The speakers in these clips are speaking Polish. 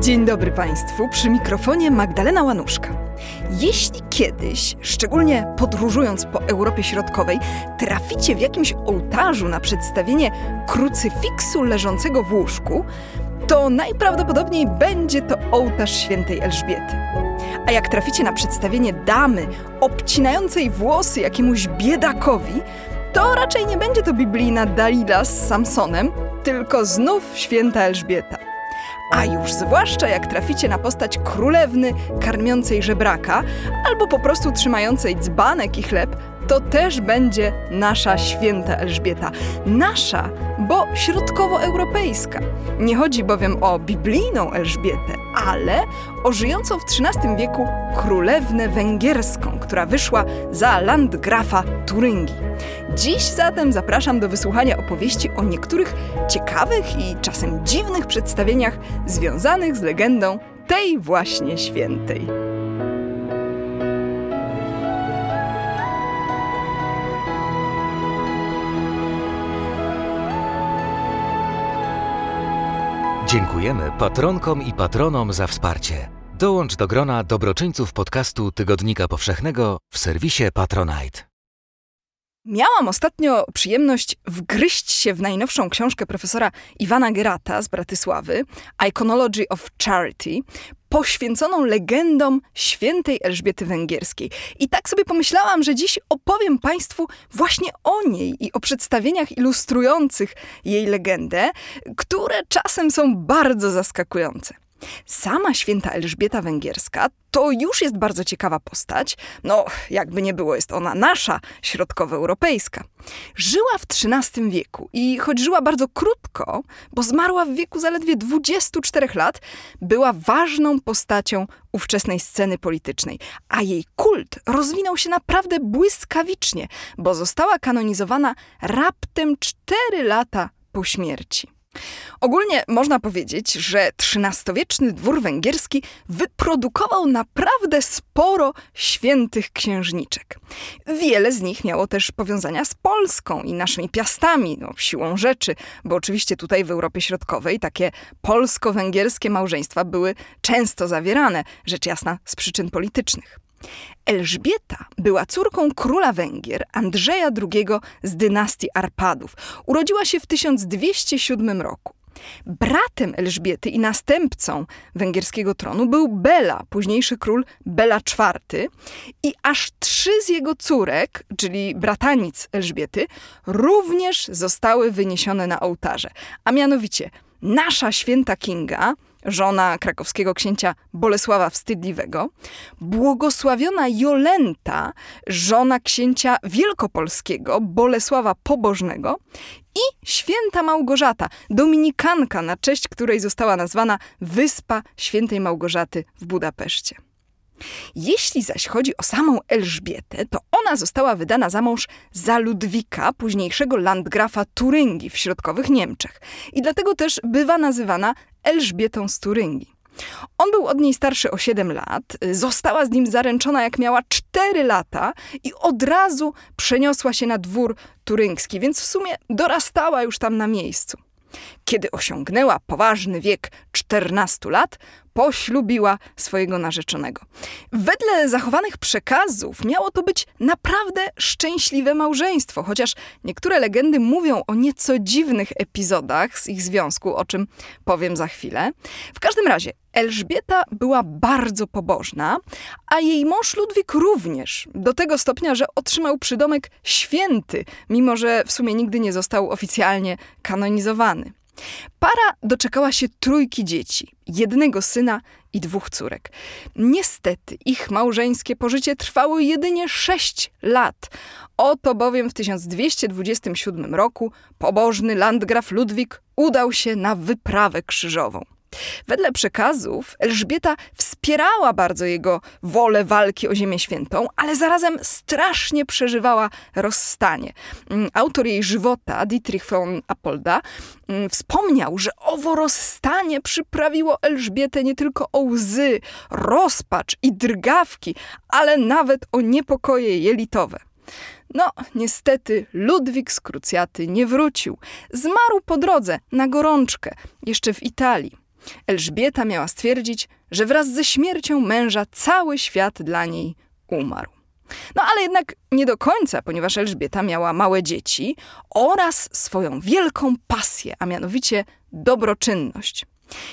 Dzień dobry Państwu, przy mikrofonie Magdalena Łanuszka. Jeśli kiedyś, szczególnie podróżując po Europie Środkowej, traficie w jakimś ołtarzu na przedstawienie krucyfiksu leżącego w łóżku, to najprawdopodobniej będzie to ołtarz świętej Elżbiety. A jak traficie na przedstawienie damy obcinającej włosy jakiemuś biedakowi, to raczej nie będzie to biblijna Dalila z Samsonem, tylko znów święta Elżbieta. A już zwłaszcza jak traficie na postać królewny karmiącej żebraka albo po prostu trzymającej dzbanek i chleb, to też będzie nasza święta Elżbieta. Nasza, bo środkowoeuropejska. Nie chodzi bowiem o biblijną Elżbietę, ale o żyjącą w XIII wieku królewnę węgierską, która wyszła za landgrafa Turyngii. Dziś zatem zapraszam do wysłuchania opowieści o niektórych ciekawych i czasem dziwnych przedstawieniach związanych z legendą tej właśnie świętej. Dziękujemy patronkom i patronom za wsparcie. Dołącz do grona dobroczyńców podcastu Tygodnika Powszechnego w serwisie Patronite. Miałam ostatnio przyjemność wgryźć się w najnowszą książkę profesora Iwana Gerata z Bratysławy, Iconology of Charity, poświęconą legendom świętej Elżbiety Węgierskiej. I tak sobie pomyślałam, że dziś opowiem Państwu właśnie o niej i o przedstawieniach ilustrujących jej legendę, które czasem są bardzo zaskakujące. Sama święta Elżbieta Węgierska to już jest bardzo ciekawa postać. No, jakby nie było, jest ona nasza, środkowoeuropejska. Żyła w XIII wieku i choć żyła bardzo krótko, bo zmarła w wieku zaledwie 24 lat, była ważną postacią ówczesnej sceny politycznej, a jej kult rozwinął się naprawdę błyskawicznie, bo została kanonizowana raptem 4 lata po śmierci. Ogólnie można powiedzieć, że XIII-wieczny dwór węgierski wyprodukował naprawdę sporo świętych księżniczek. Wiele z nich miało też powiązania z Polską i naszymi piastami, no, siłą rzeczy, bo oczywiście tutaj w Europie Środkowej takie polsko-węgierskie małżeństwa były często zawierane, rzecz jasna z przyczyn politycznych. Elżbieta była córką króla Węgier Andrzeja II z dynastii Arpadów. Urodziła się w 1207 roku. Bratem Elżbiety i następcą węgierskiego tronu był Bela, późniejszy król Bela IV i aż trzy z jego córek, czyli bratanic Elżbiety, również zostały wyniesione na ołtarze. A mianowicie nasza święta Kinga, żona krakowskiego księcia Bolesława Wstydliwego, błogosławiona Jolenta, żona księcia wielkopolskiego Bolesława Pobożnego i święta Małgorzata, dominikanka, na cześć której została nazwana Wyspa Świętej Małgorzaty w Budapeszcie. Jeśli zaś chodzi o samą Elżbietę, to ona została wydana za mąż za Ludwika, późniejszego landgrafa Turyngii w środkowych Niemczech. I dlatego też bywa nazywana Elżbietą z Turyngii. On był od niej starszy o 7 lat, została z nim zaręczona jak miała 4 lata i od razu przeniosła się na dwór turyński, więc w sumie dorastała już tam na miejscu. Kiedy osiągnęła poważny wiek 14 lat, poślubiła swojego narzeczonego. Wedle zachowanych przekazów miało to być naprawdę szczęśliwe małżeństwo, chociaż niektóre legendy mówią o nieco dziwnych epizodach z ich związku, o czym powiem za chwilę. W każdym razie Elżbieta była bardzo pobożna, a jej mąż Ludwik również, do tego stopnia, że otrzymał przydomek święty, mimo że w sumie nigdy nie został oficjalnie kanonizowany. Para doczekała się trójki dzieci, jednego syna i dwóch córek. Niestety ich małżeńskie pożycie trwało jedynie sześć lat. Oto bowiem w 1227 roku pobożny landgraf Ludwik udał się na wyprawę krzyżową. Wedle przekazów Elżbieta wspierała bardzo jego wolę walki o Ziemię Świętą, ale zarazem strasznie przeżywała rozstanie. Mm, autor jej żywota, Dietrich von Apolda, mm, wspomniał, że owo rozstanie przyprawiło Elżbietę nie tylko o łzy, rozpacz i drgawki, ale nawet o niepokoje jelitowe. No, niestety Ludwik z Krucjaty nie wrócił. Zmarł po drodze na gorączkę, jeszcze w Italii. Elżbieta miała stwierdzić, że wraz ze śmiercią męża cały świat dla niej umarł. No ale jednak nie do końca, ponieważ Elżbieta miała małe dzieci oraz swoją wielką pasję, a mianowicie dobroczynność.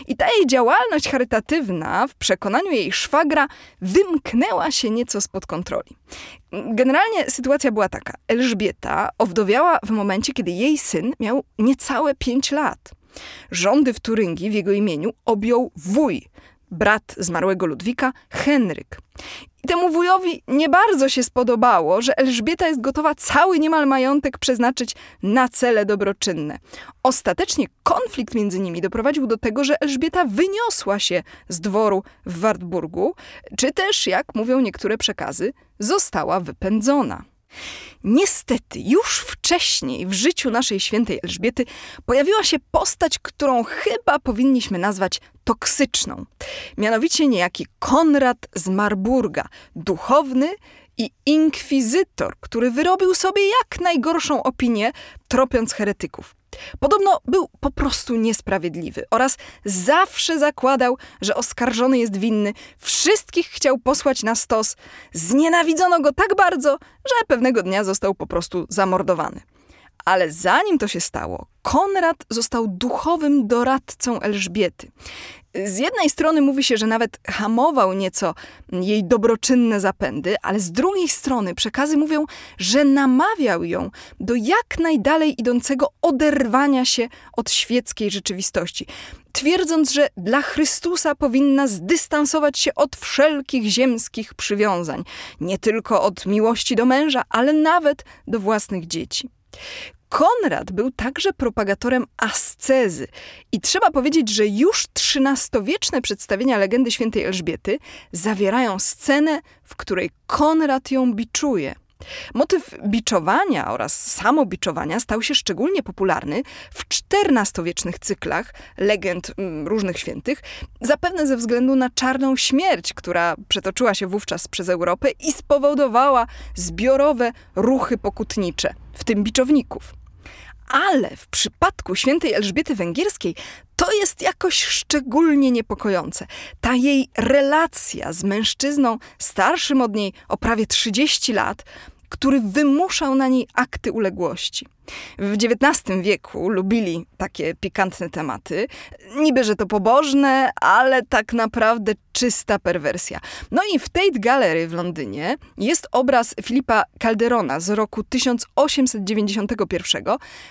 I ta jej działalność charytatywna, w przekonaniu jej szwagra, wymknęła się nieco spod kontroli. Generalnie sytuacja była taka. Elżbieta owdowiała w momencie, kiedy jej syn miał niecałe pięć lat. Rządy w Turyngii w jego imieniu objął wuj, brat zmarłego Ludwika, Henryk. I temu wujowi nie bardzo się spodobało, że Elżbieta jest gotowa cały niemal majątek przeznaczyć na cele dobroczynne. Ostatecznie konflikt między nimi doprowadził do tego, że Elżbieta wyniosła się z dworu w Wartburgu, czy też, jak mówią niektóre przekazy, została wypędzona. Niestety, już wcześniej w życiu naszej świętej Elżbiety pojawiła się postać, którą chyba powinniśmy nazwać toksyczną. Mianowicie niejaki Konrad z Marburga, duchowny i inkwizytor, który wyrobił sobie jak najgorszą opinię, tropiąc heretyków. Podobno był po prostu niesprawiedliwy oraz zawsze zakładał, że oskarżony jest winny, wszystkich chciał posłać na stos. Znienawidzono go tak bardzo, że pewnego dnia został po prostu zamordowany. Ale zanim to się stało, Konrad został duchowym doradcą Elżbiety. Z jednej strony mówi się, że nawet hamował nieco jej dobroczynne zapędy, ale z drugiej strony przekazy mówią, że namawiał ją do jak najdalej idącego oderwania się od świeckiej rzeczywistości, twierdząc, że dla Chrystusa powinna zdystansować się od wszelkich ziemskich przywiązań, nie tylko od miłości do męża, ale nawet do własnych dzieci. Konrad był także propagatorem ascezy i trzeba powiedzieć, że już XIII-wieczne przedstawienia legendy świętej Elżbiety zawierają scenę, w której Konrad ją biczuje. Motyw biczowania oraz samobiczowania stał się szczególnie popularny w XIV-wiecznych cyklach legend mm, różnych świętych, zapewne ze względu na czarną śmierć, która przetoczyła się wówczas przez Europę i spowodowała zbiorowe ruchy pokutnicze, w tym biczowników. Ale w przypadku świętej Elżbiety Węgierskiej to jest jakoś szczególnie niepokojące. Ta jej relacja z mężczyzną starszym od niej o prawie 30 lat który wymuszał na niej akty uległości. W XIX wieku lubili takie pikantne tematy. Niby, że to pobożne, ale tak naprawdę czysta perwersja. No i w Tate Gallery w Londynie jest obraz Filipa Calderona z roku 1891,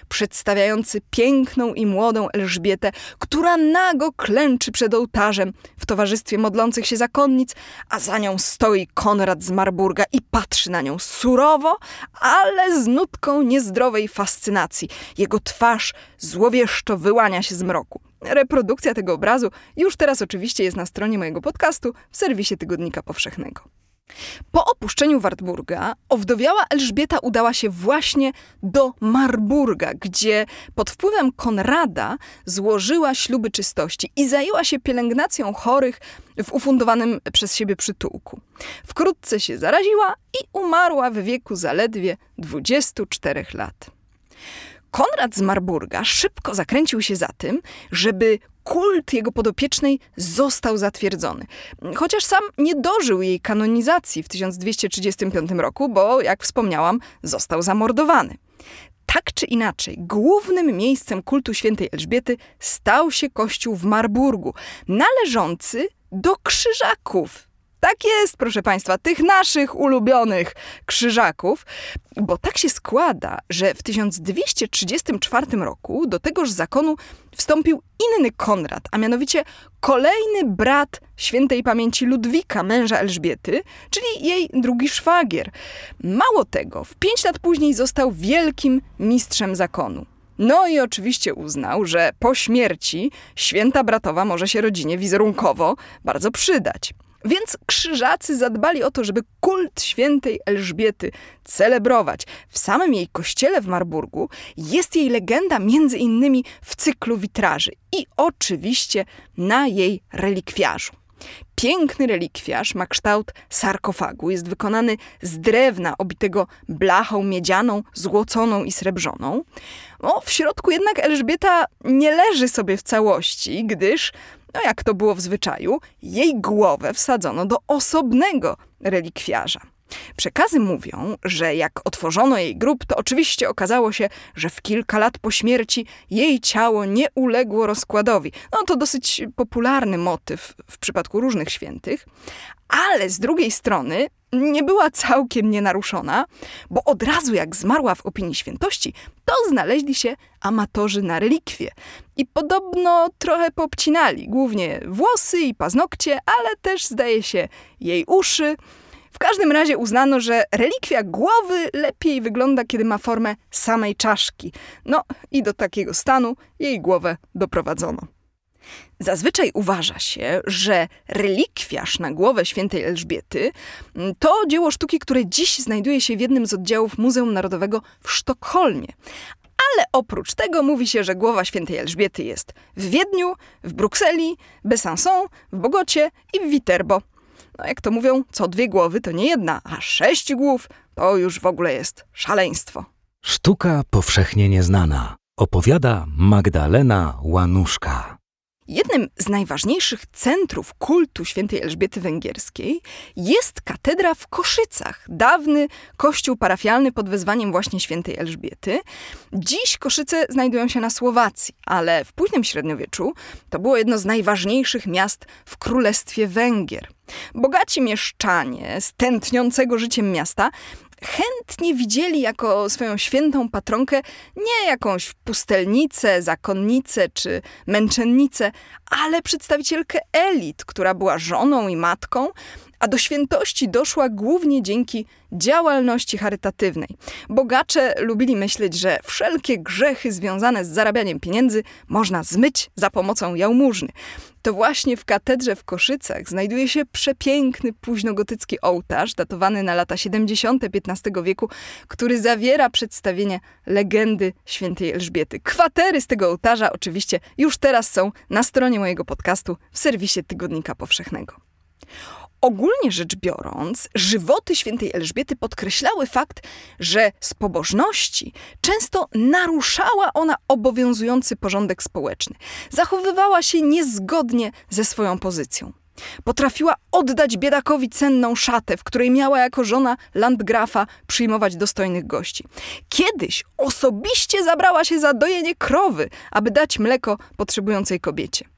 przedstawiający piękną i młodą Elżbietę, która nago klęczy przed ołtarzem w towarzystwie modlących się zakonnic, a za nią stoi Konrad z Marburga i patrzy na nią surowo, ale z nutką niezdrowej fascynacji. Jego twarz złowieszczo wyłania się z mroku. Reprodukcja tego obrazu już teraz oczywiście jest na stronie mojego podcastu w serwisie Tygodnika Powszechnego. Po opuszczeniu Wartburga owdowiała Elżbieta udała się właśnie do Marburga, gdzie pod wpływem Konrada złożyła śluby czystości i zajęła się pielęgnacją chorych w ufundowanym przez siebie przytułku. Wkrótce się zaraziła i umarła w wieku zaledwie 24 lat. Konrad z Marburga szybko zakręcił się za tym, żeby kult jego podopiecznej został zatwierdzony. Chociaż sam nie dożył jej kanonizacji w 1235 roku, bo jak wspomniałam, został zamordowany. Tak czy inaczej, głównym miejscem kultu świętej Elżbiety stał się kościół w Marburgu, należący do krzyżaków, tak jest, proszę Państwa, tych naszych ulubionych krzyżaków, bo tak się składa, że w 1234 roku do tegoż zakonu wstąpił inny Konrad, a mianowicie kolejny brat świętej pamięci Ludwika, męża Elżbiety, czyli jej drugi szwagier. Mało tego, w pięć lat później został wielkim mistrzem zakonu. No i oczywiście uznał, że po śmierci święta bratowa może się rodzinie wizerunkowo bardzo przydać. Więc krzyżacy zadbali o to, żeby kult świętej Elżbiety celebrować. W samym jej kościele w Marburgu jest jej legenda między innymi w cyklu witraży i oczywiście na jej relikwiarzu. Piękny relikwiarz ma kształt sarkofagu. Jest wykonany z drewna obitego blachą miedzianą, złoconą i srebrzoną. No, w środku jednak Elżbieta nie leży sobie w całości, gdyż, no jak to było w zwyczaju, jej głowę wsadzono do osobnego relikwiarza. Przekazy mówią, że jak otworzono jej grób, to oczywiście okazało się, że w kilka lat po śmierci jej ciało nie uległo rozkładowi. No to dosyć popularny motyw w przypadku różnych świętych, ale z drugiej strony nie była całkiem nienaruszona, bo od razu jak zmarła w opinii świętości, to znaleźli się amatorzy na relikwie. I podobno trochę popcinali, głównie włosy i paznokcie, ale też zdaje się jej uszy, w każdym razie uznano, że relikwia głowy lepiej wygląda, kiedy ma formę samej czaszki. No i do takiego stanu jej głowę doprowadzono. Zazwyczaj uważa się, że relikwiarz na głowę świętej Elżbiety mm, to dzieło sztuki, które dziś znajduje się w jednym z oddziałów Muzeum Narodowego w Sztokholmie. Ale oprócz tego mówi się, że głowa świętej Elżbiety jest w Wiedniu, w Brukseli, Besançon, w Bogocie i w Viterbo. No jak to mówią, co dwie głowy to nie jedna, a sześć głów to już w ogóle jest szaleństwo. Sztuka powszechnie nieznana. Opowiada Magdalena Łanuszka. Jednym z najważniejszych centrów kultu świętej Elżbiety Węgierskiej jest katedra w Koszycach, dawny kościół parafialny pod wezwaniem właśnie świętej Elżbiety. Dziś Koszyce znajdują się na Słowacji, ale w późnym średniowieczu to było jedno z najważniejszych miast w Królestwie Węgier. Bogaci mieszczanie z tętniącego życiem miasta chętnie widzieli jako swoją świętą patronkę nie jakąś pustelnicę, zakonnicę czy męczennicę, ale przedstawicielkę elit, która była żoną i matką, a do świętości doszła głównie dzięki działalności charytatywnej. Bogacze lubili myśleć, że wszelkie grzechy związane z zarabianiem pieniędzy można zmyć za pomocą jałmużny. To właśnie w katedrze w Koszycach znajduje się przepiękny późnogotycki ołtarz, datowany na lata 70. XV wieku, który zawiera przedstawienie legendy świętej Elżbiety. Kwatery z tego ołtarza oczywiście już teraz są na stronie mojego podcastu w serwisie Tygodnika Powszechnego. Ogólnie rzecz biorąc, żywoty świętej Elżbiety podkreślały fakt, że z pobożności często naruszała ona obowiązujący porządek społeczny. Zachowywała się niezgodnie ze swoją pozycją. Potrafiła oddać biedakowi cenną szatę, w której miała jako żona landgrafa przyjmować dostojnych gości. Kiedyś osobiście zabrała się za dojenie krowy, aby dać mleko potrzebującej kobiecie.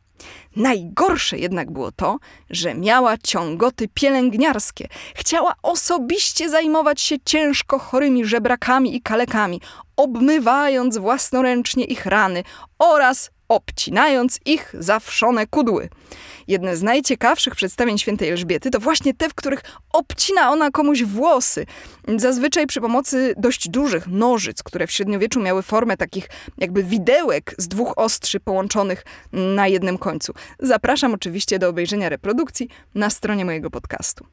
Najgorsze jednak było to, że miała ciągoty pielęgniarskie. Chciała osobiście zajmować się ciężko chorymi żebrakami i kalekami, obmywając własnoręcznie ich rany oraz obcinając ich zawszone kudły. Jedne z najciekawszych przedstawień świętej Elżbiety to właśnie te, w których obcina ona komuś włosy. Zazwyczaj przy pomocy dość dużych nożyc, które w średniowieczu miały formę takich jakby widełek z dwóch ostrzy połączonych na jednym końcu. Zapraszam oczywiście do obejrzenia reprodukcji na stronie mojego podcastu.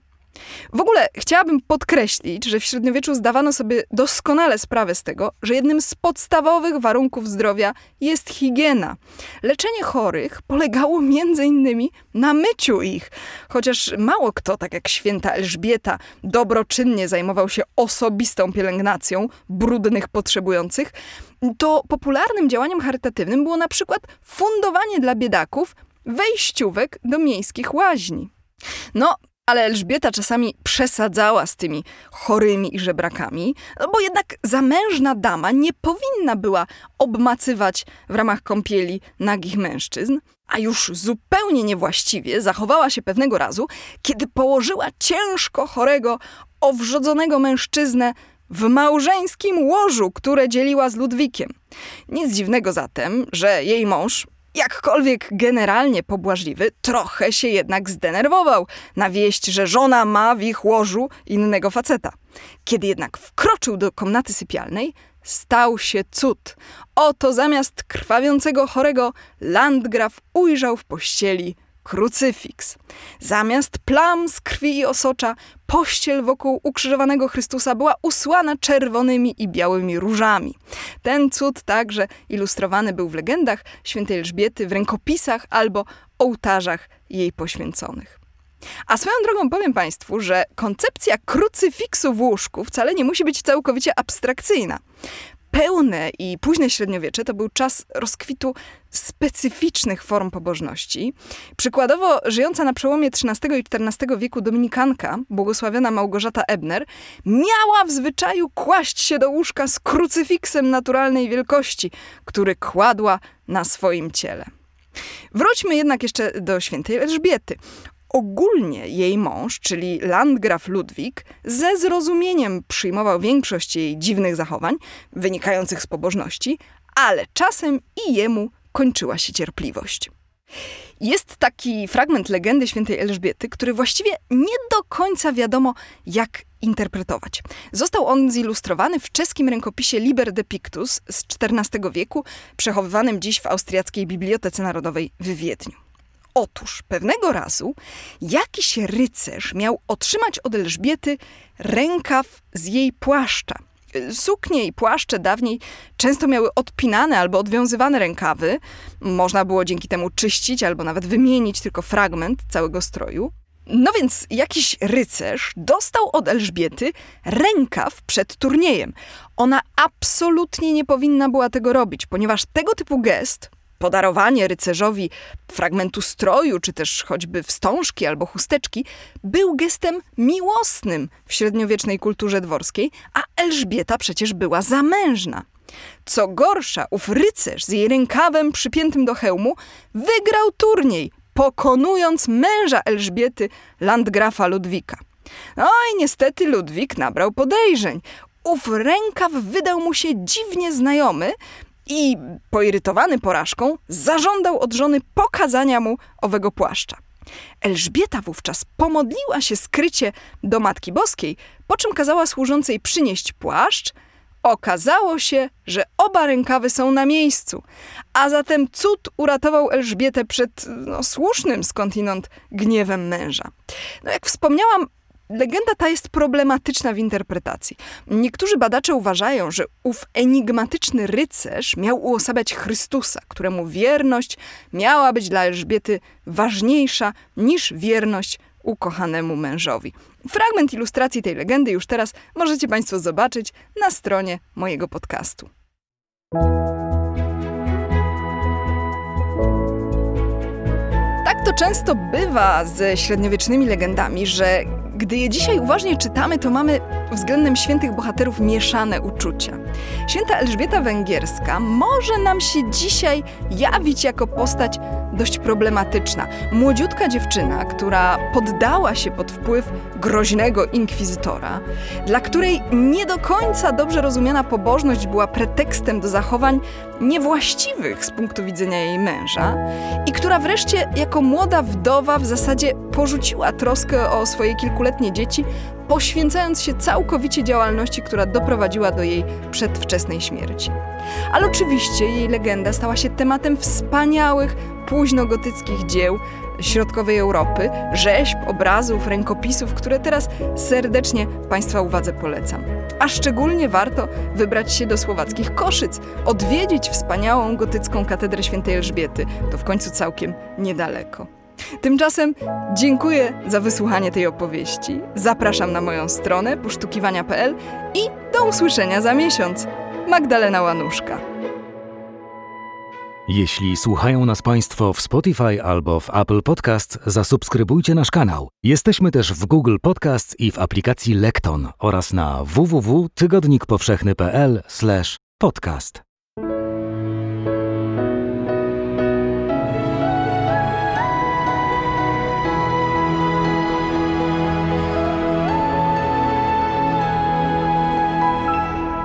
W ogóle chciałabym podkreślić, że w średniowieczu zdawano sobie doskonale sprawę z tego, że jednym z podstawowych warunków zdrowia jest higiena. Leczenie chorych polegało między innymi na myciu ich. Chociaż mało kto, tak jak święta Elżbieta, dobroczynnie zajmował się osobistą pielęgnacją brudnych potrzebujących, to popularnym działaniem charytatywnym było na przykład fundowanie dla biedaków wejściówek do miejskich łaźni. No, ale Elżbieta czasami przesadzała z tymi chorymi i żebrakami, no bo jednak zamężna dama nie powinna była obmacywać w ramach kąpieli nagich mężczyzn, a już zupełnie niewłaściwie zachowała się pewnego razu, kiedy położyła ciężko chorego, owrzodzonego mężczyznę w małżeńskim łożu, które dzieliła z Ludwikiem. Nic dziwnego zatem, że jej mąż, jakkolwiek generalnie pobłażliwy, trochę się jednak zdenerwował na wieść, że żona ma w ich łożu innego faceta. Kiedy jednak wkroczył do komnaty sypialnej, stał się cud. Oto zamiast krwawiącego chorego Landgraf ujrzał w pościeli krucyfiks. Zamiast plam z krwi i osocza, pościel wokół ukrzyżowanego Chrystusa była usłana czerwonymi i białymi różami. Ten cud także ilustrowany był w legendach świętej Elżbiety, w rękopisach albo ołtarzach jej poświęconych. A swoją drogą powiem Państwu, że koncepcja krucyfiksu w łóżku wcale nie musi być całkowicie abstrakcyjna. Pełne i późne średniowiecze to był czas rozkwitu specyficznych form pobożności. Przykładowo, żyjąca na przełomie XIII i XIV wieku dominikanka, błogosławiona Małgorzata Ebner, miała w zwyczaju kłaść się do łóżka z krucyfiksem naturalnej wielkości, który kładła na swoim ciele. Wróćmy jednak jeszcze do świętej Elżbiety. Ogólnie jej mąż, czyli Landgraf Ludwik, ze zrozumieniem przyjmował większość jej dziwnych zachowań, wynikających z pobożności, ale czasem i jemu kończyła się cierpliwość. Jest taki fragment legendy świętej Elżbiety, który właściwie nie do końca wiadomo, jak interpretować. Został on zilustrowany w czeskim rękopisie Liber de Pictus z XIV wieku, przechowywanym dziś w Austriackiej Bibliotece Narodowej w Wiedniu. Otóż pewnego razu jakiś rycerz miał otrzymać od Elżbiety rękaw z jej płaszcza. Suknie i płaszcze dawniej często miały odpinane albo odwiązywane rękawy. Można było dzięki temu czyścić albo nawet wymienić tylko fragment całego stroju. No więc jakiś rycerz dostał od Elżbiety rękaw przed turniejem. Ona absolutnie nie powinna była tego robić, ponieważ tego typu gest podarowanie rycerzowi fragmentu stroju, czy też choćby wstążki albo chusteczki, był gestem miłosnym w średniowiecznej kulturze dworskiej, a Elżbieta przecież była zamężna. Co gorsza, ów rycerz z jej rękawem przypiętym do hełmu wygrał turniej, pokonując męża Elżbiety, landgrafa Ludwika. No i niestety Ludwik nabrał podejrzeń. Ów rękaw wydał mu się dziwnie znajomy, i poirytowany porażką zażądał od żony pokazania mu owego płaszcza. Elżbieta wówczas pomodliła się skrycie do Matki Boskiej, po czym kazała służącej przynieść płaszcz. Okazało się, że oba rękawy są na miejscu, a zatem cud uratował Elżbietę przed no, słusznym skądinąd gniewem męża. No jak wspomniałam, Legenda ta jest problematyczna w interpretacji. Niektórzy badacze uważają, że ów enigmatyczny rycerz miał uosabiać Chrystusa, któremu wierność miała być dla Elżbiety ważniejsza niż wierność ukochanemu mężowi. Fragment ilustracji tej legendy już teraz możecie Państwo zobaczyć na stronie mojego podcastu. Tak to często bywa ze średniowiecznymi legendami, że gdy je dzisiaj uważnie czytamy, to mamy względem świętych bohaterów mieszane uczucia. Święta Elżbieta Węgierska może nam się dzisiaj jawić jako postać dość problematyczna. Młodziutka dziewczyna, która poddała się pod wpływ groźnego inkwizytora, dla której nie do końca dobrze rozumiana pobożność była pretekstem do zachowań niewłaściwych z punktu widzenia jej męża i która wreszcie jako młoda wdowa w zasadzie porzuciła troskę o swoje kilkuletnie dzieci, poświęcając się całkowicie działalności, która doprowadziła do jej przedwczesnej śmierci. Ale oczywiście jej legenda stała się tematem wspaniałych, późnogotyckich dzieł środkowej Europy, rzeźb, obrazów, rękopisów, które teraz serdecznie Państwa uwadze polecam. A szczególnie warto wybrać się do słowackich Koszyc, odwiedzić wspaniałą gotycką katedrę świętej Elżbiety. To w końcu całkiem niedaleko. Tymczasem dziękuję za wysłuchanie tej opowieści. Zapraszam na moją stronę posztukiwania.pl i do usłyszenia za miesiąc. Magdalena Łanuszka. Jeśli słuchają nas Państwo w Spotify albo w Apple Podcast, zasubskrybujcie nasz kanał. Jesteśmy też w Google Podcast i w aplikacji Lekton oraz na www.tygodnikpowszechny.pl/podcast.